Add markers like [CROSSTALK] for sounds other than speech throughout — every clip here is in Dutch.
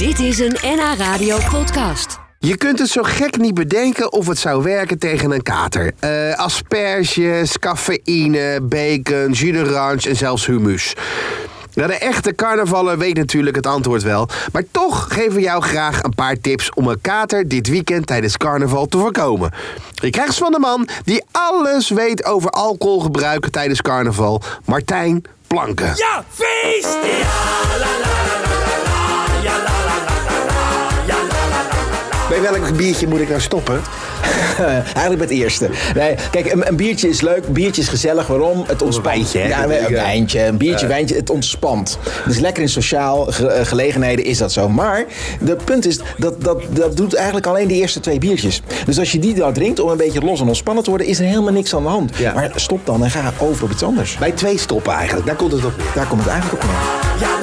Dit is een NH Radio podcast. Je kunt het zo gek niet bedenken of het zou werken tegen een kater. Eh, asperges, cafeïne, bacon, jus d'orange en zelfs humus. Nou, de echte carnavaller weet natuurlijk het antwoord wel. Maar toch geven we jou graag een paar tips om een kater dit weekend tijdens carnaval te voorkomen. Je krijgt ze van de man die alles weet over alcoholgebruik tijdens carnaval. Martijn Planken. Ja, feest! Ja, la la la la la la. Ja, la la la la Bij welk biertje moet ik nou stoppen? [LAUGHS] Eigenlijk bij het eerste. Nee, kijk, een, een biertje is leuk, biertje is gezellig. Waarom? Het ontspant. wijntje, hè? Ja, een wijntje, een biertje, wijntje. Het ontspant. Dus lekker in sociaal ge- eh, gelegenheden is dat zo. Maar het punt is, dat, dat, dat doet eigenlijk alleen de eerste twee biertjes. Dus als je die dan drinkt om een beetje los en ontspannen te worden, is er helemaal niks aan de hand. Ja. Maar stop dan en ga over op iets anders. Bij twee stoppen eigenlijk, daar komt het op. Daar komt het eigenlijk op. Ja,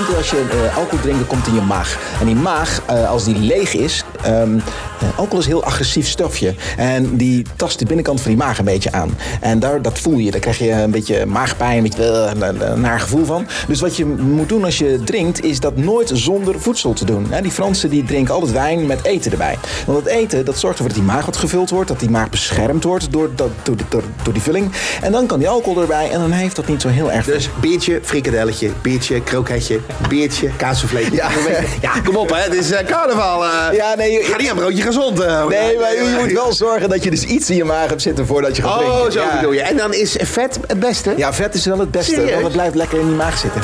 is als je eh, alcohol drinkt, komt in je maag. En die maag, eh, als die leeg is, ehm, eh, alcohol is een heel agressief stofje. En die tast de binnenkant van die maag een beetje aan. En daar, dat voel je. Daar krijg je een beetje maagpijn, een beetje een- naar gevoel van. Dus wat je moet doen als je drinkt, is dat nooit zonder voedsel te doen. Die Fransen die drinken altijd wijn met eten erbij. Want dat eten, dat zorgt ervoor dat die maag wat gevuld wordt. Dat die maag beschermd wordt door, dat, door, door, door die vulling. En dan kan die alcohol erbij en dan heeft dat niet zo heel erg Dus biertje, frikadelletje, biertje, kroketje, biertje, kaasvleetje. Ja. ja, kom op hè, het is eh, carnaval. eh. Ja, nee, je- Ga niet aan broodje gezond. eh. Nee, maar je moet wel zorgen dat je dus iets in je maag hebt zitten voordat je gaat drinken. Oh, zo bedoel je. En dan is vet het beste? Ja, vet is wel het beste, Serieus? want het blijft lekker in die maag zitten.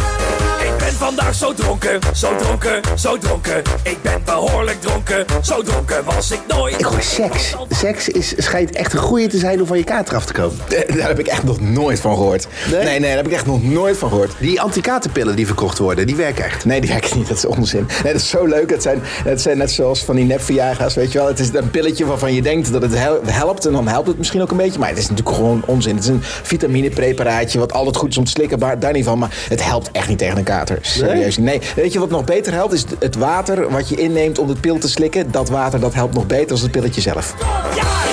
Ik ben vandaag zo dronken, zo dronken, zo dronken. Ik ben behoorlijk dronken, zo dronken was ik nooit. Ik hoor seks. Seks is, schijnt echt een goeie te zijn om van je kater af te komen. Eh, Daar heb ik echt nog nooit van gehoord. Nee? Nee, nee, daar heb ik echt nog nooit van gehoord. Die antikaterpillen die verkocht worden, die werken echt. Nee, die werken niet. Dat is onzin. Nee, dat is zo leuk. Het zijn, het zijn net zoals van die nepverjagers, weet je wel. Het is een pilletje waarvan je denkt dat het hel- helpt. En dan helpt het misschien ook een beetje. Maar het is natuurlijk gewoon onzin. Het is een vitaminepreparaatje wat altijd goed is om te slikken. Maar daar niet van. Maar het helpt echt niet tegen een kater. Serieus. Nee. Weet je wat nog beter helpt? Is het water wat je inneemt om het pil te slikken. Dat water dat helpt nog beter dan het pilletje zelf. Ja,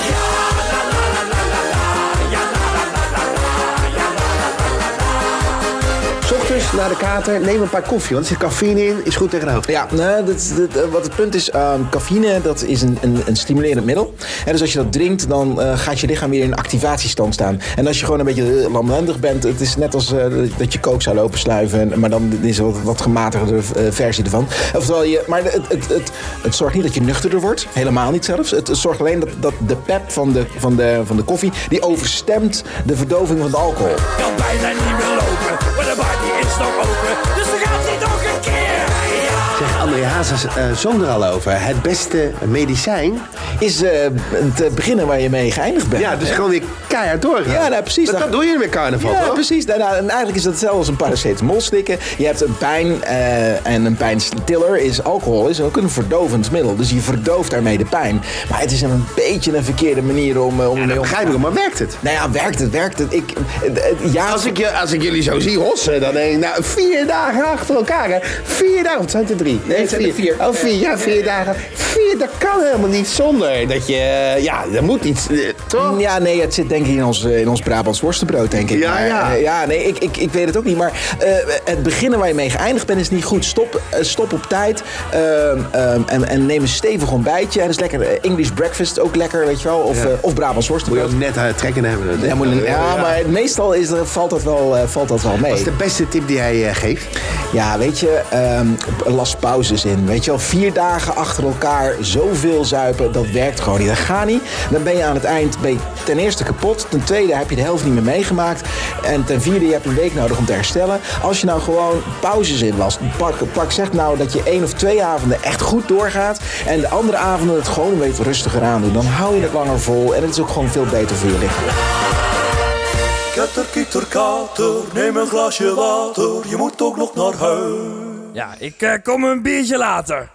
la la. S ochtends na de kater, neem een paar koffie, want er zit cafeïne in, is goed tegen de hoofd. Ja, nee, dat, is- dat, eh, wat het punt is, ehm, cafeïne dat is een, een, een stimulerend middel. En dus als je dat drinkt, dan eh, gaat je lichaam weer in een activatiestand staan. En als je gewoon een beetje eh, lamlendig bent, het is net als eh, dat je kook zou lopen sluiven. en- Maar dan is er wat, wat gematigde eh, versie ervan. Oftewel, je, maar het, het, het, het zorgt niet dat je nuchterder wordt. Helemaal niet zelfs. Het zorgt alleen dat, dat de pep van de, van, de, van de koffie, die overstemt de verdoving van de alcohol. Kan bijna niet meer lopen, de bar die is open. Dus dan gaat hij nog een keer. Zeg, André Hazes uh, zong er al over. Het beste medicijn. Is eh, te beginnen waar je mee geëindigd bent. Ja, dus gewoon weer keihard doorgaan. Ja, nou, precies. Dat, dat doe je met carnaval, Ja, toch? precies. Nou, nou, en eigenlijk is dat hetzelfde als een paracetamol slikken. Je hebt een pijn eh, en een pijnstiller is alcohol is ook een verdovend middel. Dus je verdooft daarmee de pijn. Maar het is een beetje een verkeerde manier om, eh, om Ja, dat begrijp ik maar werkt het? Nou ja, werkt het, werkt het. Ik, eh, eh, ja, Als ik, je, als ik jullie zo zie hossen, dan denk ik, nou, vier dagen achter elkaar, hè. Vier dagen, of het zijn het er drie? Nee, het zijn er vier. Oh, vier, ja, vier dagen. Vier, dat kan helemaal niet zonder dat je, ja, er moet iets, eh, toch? Ja, nee, het zit denk ik in ons, eh, in ons Brabants worstenbrood, denk ik. Ja, maar, ja. eh, ja, nee, ik, ik, ik weet het ook niet. Maar het beginnen waar je mee geëindigd bent is niet goed. Stop, stop op tijd ehm, ehm, en, en neem een stevig ontbijtje. En dat is lekker. English breakfast ook lekker, weet je wel. Of, Ja. of Brabants Moet je worstenbrood. ook net uh, trekken hebben. Ja, moet- ja, maar meestal is, er- valt, dat wel, valt dat wel mee. Wat is de beste tip die hij geeft? Ja, weet je, ehm las pauzes in. Weet je wel, vier dagen achter elkaar zoveel zuipen, dat werkt gewoon niet. Dat gaat niet. Dan ben je aan het eind ben ten eerste kapot. Ten tweede heb je de helft niet meer meegemaakt. En ten vierde, je hebt een week nodig om te herstellen. Als je nou gewoon pauzes inlast. Pak, pak zeg nou dat je één of twee avonden echt goed doorgaat. En de andere avonden het gewoon een beetje rustiger aan doen. Dan hou je het langer vol. En het is ook gewoon veel beter voor je lichaam. Ketter, kieter, kater, neem een glasje water. Je moet ook nog naar huis. Ja, ik eh, kom een biertje later.